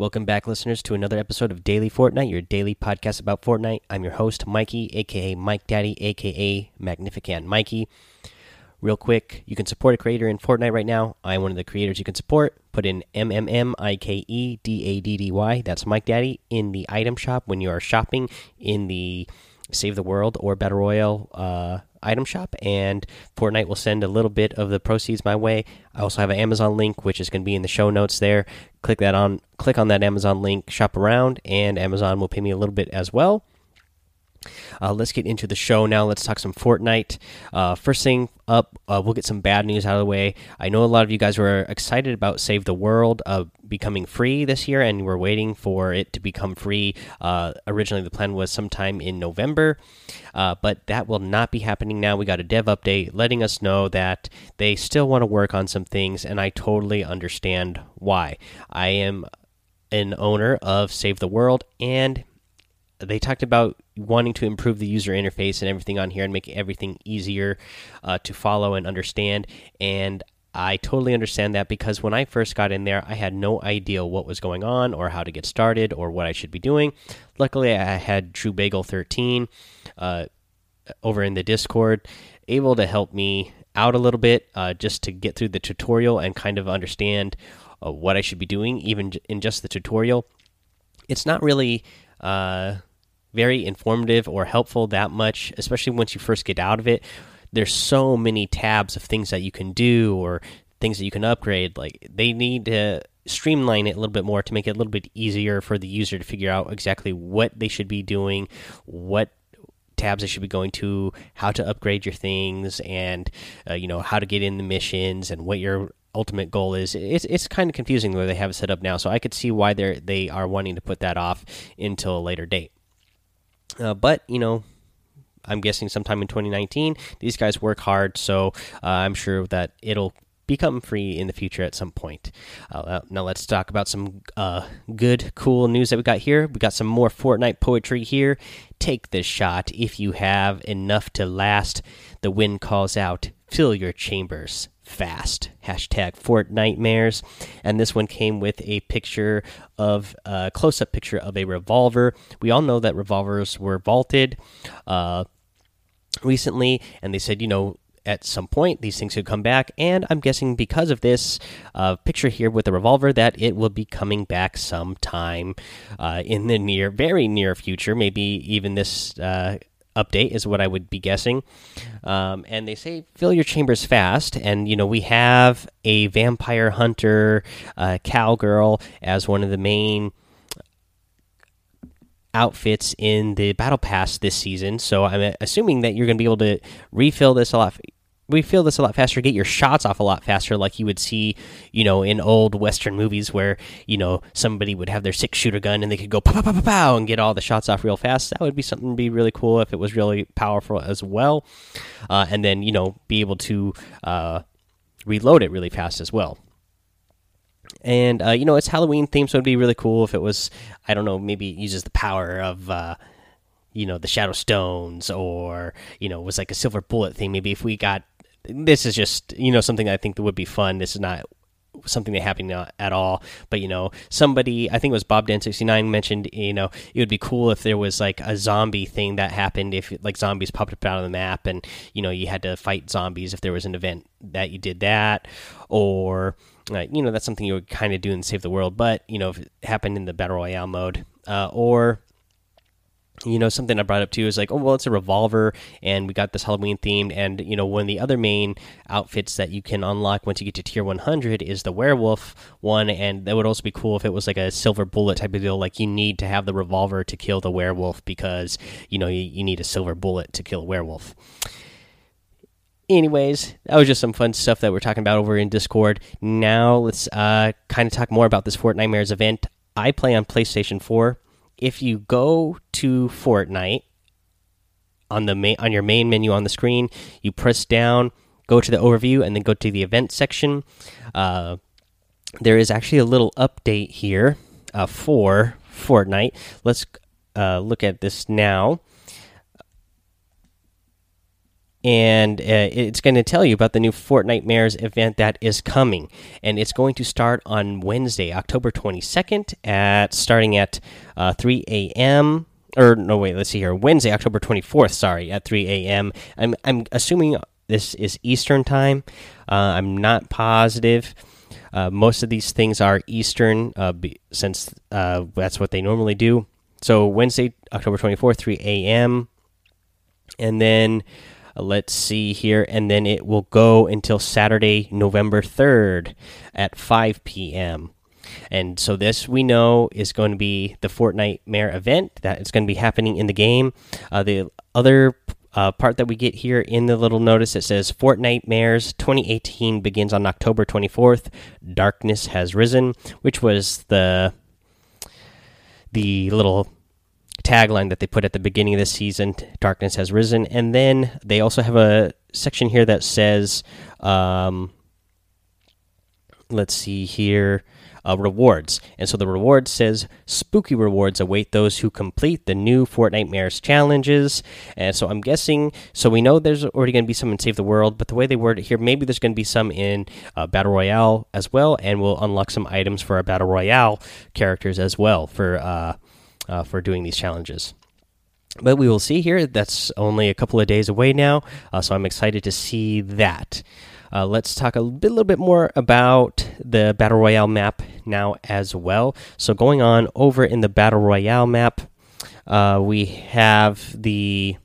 Welcome back, listeners, to another episode of Daily Fortnite, your daily podcast about Fortnite. I'm your host, Mikey, aka Mike Daddy, aka Magnificent Mikey. Real quick, you can support a creator in Fortnite right now. I'm one of the creators you can support. Put in M M M I K E D A D D Y. That's Mike Daddy in the item shop when you are shopping in the Save the World or Battle Royale uh, item shop, and Fortnite will send a little bit of the proceeds my way. I also have an Amazon link, which is going to be in the show notes there. Click that on, click on that Amazon link, shop around, and Amazon will pay me a little bit as well. Uh, let's get into the show now. Let's talk some Fortnite. Uh, first thing up, uh, we'll get some bad news out of the way. I know a lot of you guys were excited about Save the World uh, becoming free this year, and we're waiting for it to become free. Uh, originally, the plan was sometime in November, uh, but that will not be happening now. We got a dev update letting us know that they still want to work on some things, and I totally understand why. I am an owner of Save the World, and they talked about wanting to improve the user interface and everything on here and make everything easier uh, to follow and understand. And I totally understand that because when I first got in there, I had no idea what was going on or how to get started or what I should be doing. Luckily, I had True Bagel 13 uh, over in the Discord, able to help me out a little bit uh, just to get through the tutorial and kind of understand uh, what I should be doing, even in just the tutorial. It's not really uh, very informative or helpful that much, especially once you first get out of it. There's so many tabs of things that you can do or things that you can upgrade. Like they need to streamline it a little bit more to make it a little bit easier for the user to figure out exactly what they should be doing, what tabs they should be going to, how to upgrade your things, and uh, you know how to get in the missions and what your ultimate goal is. It's it's kind of confusing the way they have it set up now. So I could see why they are they are wanting to put that off until a later date. Uh, but you know, I'm guessing sometime in 2019, these guys work hard, so uh, I'm sure that it'll become free in the future at some point. Uh, now let's talk about some uh, good, cool news that we got here. We got some more Fortnite poetry here. Take this shot if you have enough to last. The wind calls out. Fill your chambers fast. Hashtag Fortnitemares. And this one came with a picture of a close up picture of a revolver. We all know that revolvers were vaulted uh, recently, and they said, you know, at some point these things could come back and i'm guessing because of this uh, picture here with the revolver that it will be coming back sometime uh, in the near very near future maybe even this uh, update is what I would be guessing. Um, and they say fill your chambers fast, and you know we have a vampire hunter, uh, cowgirl as one of the main outfits in the battle pass this season. So I'm assuming that you're going to be able to refill this a lot we feel this a lot faster, get your shots off a lot faster, like you would see, you know, in old Western movies where, you know, somebody would have their six shooter gun and they could go pow, pow, pow, pow, and get all the shots off real fast. That would be something to be really cool if it was really powerful as well. Uh, and then, you know, be able to uh, reload it really fast as well. And, uh, you know, it's Halloween themed, so it'd be really cool if it was, I don't know, maybe it uses the power of, uh, you know the shadow stones or you know it was like a silver bullet thing maybe if we got this is just you know something I think that would be fun. This is not something that happened at all. But you know somebody i think it was bob den 69 mentioned you know it would be cool if there was like a zombie thing that happened if like zombies popped up out of the map and you know you had to fight zombies if there was an event that you did that. Or uh, you know that's something you would kind of do in save the world. But you know if it happened in the battle royale mode uh, or you know something i brought up too is like oh well it's a revolver and we got this halloween themed. And you know one of the other main outfits that you can unlock once you get to tier 100 is the werewolf one. And that would also be cool if it was like a silver bullet type of deal. Like you need to have the revolver to kill the werewolf because you know you, you need a silver bullet to kill a werewolf. Anyways that was just some fun stuff that we're talking about over in discord. Now let's uh kind of talk more about this fortnitemares event. I play on playstation 4 if you go to Fortnite on the main on your main menu on the screen, you press down, go to the overview, and then go to the event section. Uh, there is actually a little update here uh, for Fortnite. Let's uh, look at this now. And uh, it's going to tell you about the new Fortnitemares event that is coming, and it's going to start on Wednesday, October 22nd, at starting at uh, 3 a.m. Or no, wait, let's see here. Wednesday, October 24th. Sorry, at 3 a.m. I'm I'm assuming this is Eastern time. Uh, I'm not positive. Uh, most of these things are Eastern, uh, since uh, that's what they normally do. So Wednesday, October 24th, 3 a.m. And then let's see here. And then it will go until Saturday, November 3rd at 5 p.m. And so this we know is going to be the Fortnite Mare event that is going to be happening in the game. Uh, the other uh, part that we get here in the little notice it says Fortnitemares 2018 begins on October 24th. Darkness has risen, which was the the little tagline that they put at the beginning of the season darkness has risen and then they also have a section here that says um, let's see here uh, rewards. And so the reward says spooky rewards await those who complete the new fortnitemares challenges. And so I'm guessing, so we know there's already going to be some in Save the World, but the way they word it here, maybe there's going to be some in uh, Battle Royale as well, and we'll unlock some items for our Battle Royale characters as well for uh, uh for doing these challenges but we will see here. That's only a couple of days away now, uh, so I'm excited to see that. Uh, let's talk a bit, little bit more about the Battle Royale map now as well. So, going on over in the Battle Royale map, uh, we have the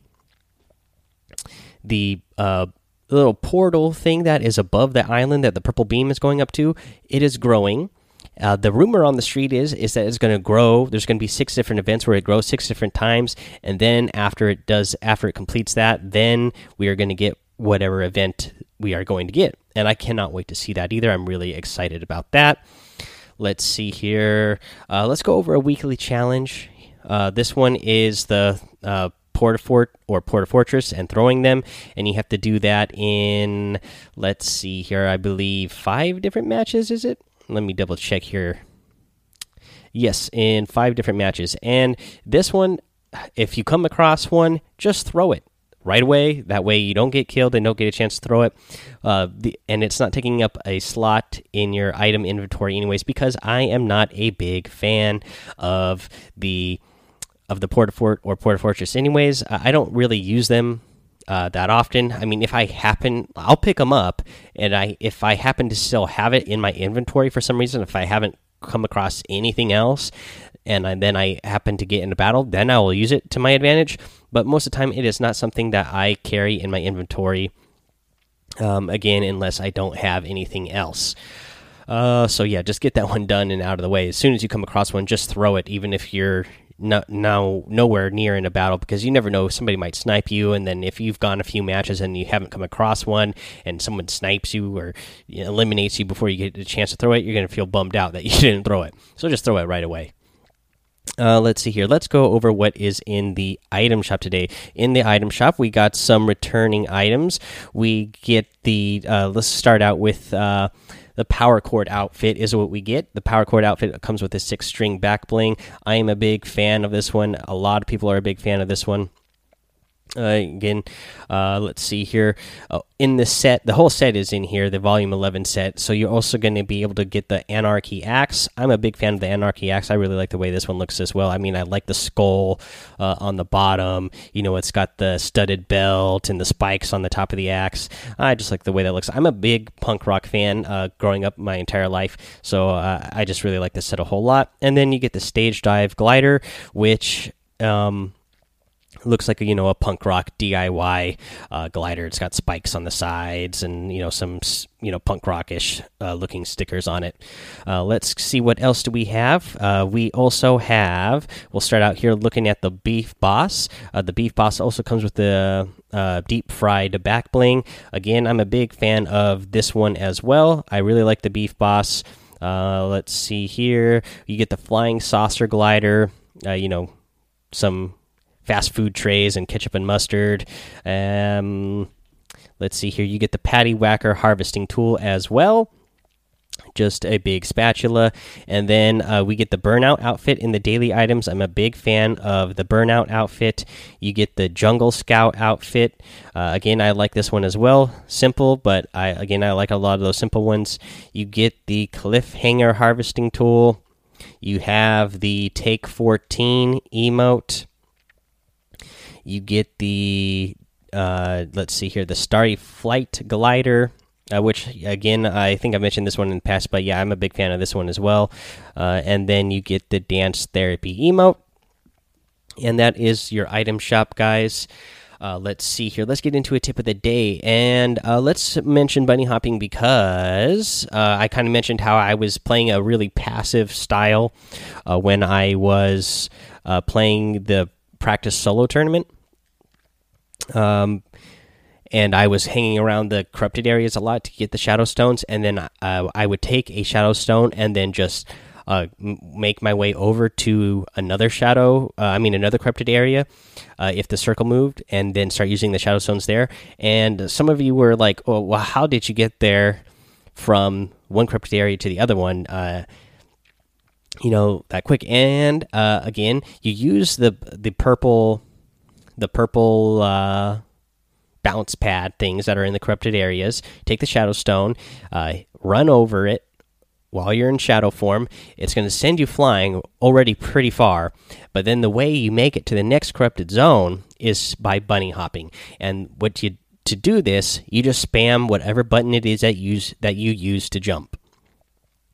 the uh, little portal thing that is above the island that the purple beam is going up to. It is growing. Uh, the rumor on the street is is that it's going to grow. There's going to be six different events where it grows six different times, and then after it does, after it completes that, then we are going to get whatever event we are going to get. And I cannot wait to see that either. I'm really excited about that. Let's see here. Uh, let's go over a weekly challenge. Uh, this one is the uh, Port-a-Fort or Port-a-Fortress and throwing them, and you have to do that in. Let's see here. I believe five different matches. Is it? Let me double check here. Yes, in five different matches, and this one, if you come across one, just throw it right away. That way you don't get killed and don't get a chance to throw it. Uh, the, and it's not taking up a slot in your item inventory, anyways, because I am not a big fan of the of the Port-a-Fort or Port-a-Fortress. Anyways, I don't really use them uh, that often. I mean, if I happen, I'll pick them up, and I if I happen to still have it in my inventory for some reason, if I haven't come across anything else, and I, then I happen to get in a battle, then I will use it to my advantage. But most of the time, it is not something that I carry in my inventory. Um, again, unless I don't have anything else. Uh, so yeah, just get that one done and out of the way. As soon as you come across one, just throw it, even if you're no, now nowhere near in a battle because you never know somebody might snipe you and then if you've gone a few matches and you haven't come across one and someone snipes you or eliminates you before you get a chance to throw it you're going to feel bummed out that you didn't throw it so just throw it right away uh, let's see here. Let's go over what is in the item shop today. In the item shop, we got some returning items. We get the. Uh, let's start out with uh, the power chord outfit. Is what we get. The power chord outfit comes with a six string back bling. I am a big fan of this one. A lot of people are a big fan of this one. Again, uh, let's see here. Uh, in the set, the whole set is in here, the Volume 11 set. So you're also going to be able to get the Anarchy Axe. I'm a big fan of the Anarchy Axe. I really like the way this one looks as well. I mean, I like the skull uh, on the bottom. You know, it's got the studded belt and the spikes on the top of the axe. I just like the way that looks. I'm a big punk rock fan uh, growing up my entire life. So uh, I just really like this set a whole lot. And then you get the Stage Dive Glider, which. Um, looks like a, you know a punk rock DIY uh, glider. It's got spikes on the sides and you know some you know punk rockish uh, looking stickers on it. Uh, let's see what else do we have. Uh, we also have. We'll start out here looking at the beef boss. Uh, the beef boss also comes with the uh, deep fried back bling. Again, I'm a big fan of this one as well. I really like the beef boss. let's see here. You get the flying saucer glider. you know some fast food trays and ketchup and mustard. Um, let's see here. You get the patty whacker harvesting tool as well. just a big spatula. And then uh, we get the burnout outfit in the daily items. I'm a big fan of the burnout outfit. You get the jungle scout outfit. Uh, again, I like this one as well. Simple, but I again I like a lot of those simple ones. You get the cliffhanger harvesting tool. You have the take 14 emote. You get the uh, let's see here, the Starry Flight glider. Uh, which again, I think I mentioned this one in the past, but yeah, I'm a big fan of this one as well. Uh, and then you get the dance therapy emote, and that is your item shop, guys. Uh, let's see here. Let's get into a tip of the day, and uh, let's mention bunny hopping because uh, I kind of mentioned how I was playing a really passive style uh, when I was uh, playing the practice solo tournament. Um, and I was hanging around the corrupted areas a lot to get the shadow stones, and then uh, I would take a shadow stone and then just uh, make my way over to another shadow. Uh, I mean, another corrupted area uh, if the circle moved, and then start using the shadow stones there. And some of you were like, "Oh, well, how did you get there from one corrupted area to the other one?" Uh, you know that quick. And uh, again, you use the the purple the purple uh, bounce pad things that are in the corrupted areas. Take the shadow stone, uh, run over it while you're in shadow form. It's going to send you flying already pretty far. But then the way you make it to the next corrupted zone is by bunny hopping. And what you to do this, you just spam whatever button it is that use that you use to jump.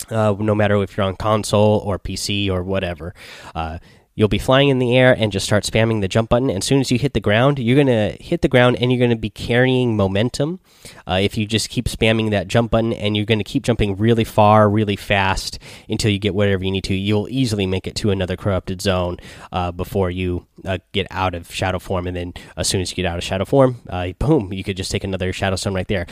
Uh, no matter if you're on console or PC or whatever. Uh, you'll be flying in the air and just start spamming the jump button. And as soon as you hit the ground, you're going to hit the ground and you're going to be carrying momentum. Uh, if you just keep spamming that jump button and you're going to keep jumping really far, really fast until you get whatever you need to, you'll easily make it to another corrupted zone uh, before you uh, get out of shadow form. And then as soon as you get out of shadow form, uh, boom, you could just take another shadow stone right there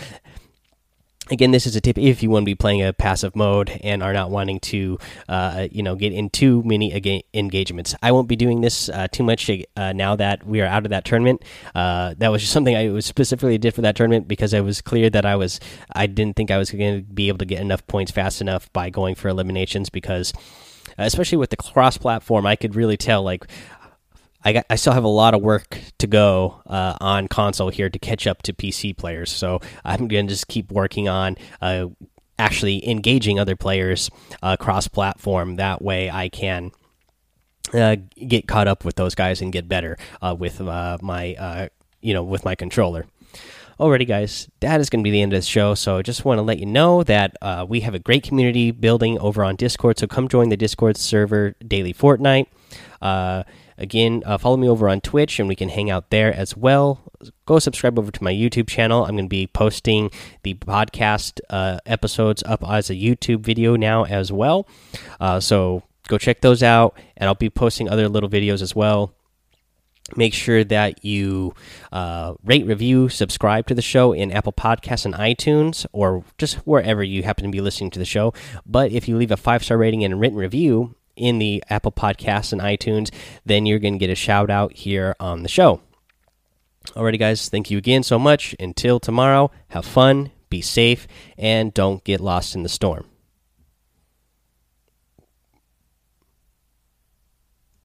again this is a tip if you want to be playing a passive mode and are not wanting to uh, you know get in too many engagements. I won't be doing this uh, too much uh, now that we are out of that tournament. Uh, that was just something i was specifically did for that tournament because it was clear that i was i didn't think i was going to be able to get enough points fast enough by going for eliminations because especially with the cross platform i could really tell like I got, I still have a lot of work to go uh, on console here to catch up to PC players. So I'm going to just keep working on uh, actually engaging other players uh, cross platform. That way I can uh, get caught up with those guys and get better uh, with uh, my you know with my controller. Alrighty, guys, that is going to be the end of the show. So I just want to let you know that uh, we have a great community building over on Discord. So come join the Discord server daily Fortnite. Uh, Again, uh, follow me over on Twitch and we can hang out there as well. Go subscribe over to my YouTube channel. I'm going to be posting the podcast uh, episodes up as a YouTube video now as well. Uh, so go check those out, and I'll be posting other little videos as well. Make sure that you uh, rate, review, subscribe to the show in Apple Podcasts and iTunes, or just wherever you happen to be listening to the show. But if you leave a five star rating and a written review, in the Apple Podcasts and iTunes, then you're going to get a shout out here on the show. Alrighty, guys, thank you again so much. Until tomorrow, have fun, be safe, and don't get lost in the storm.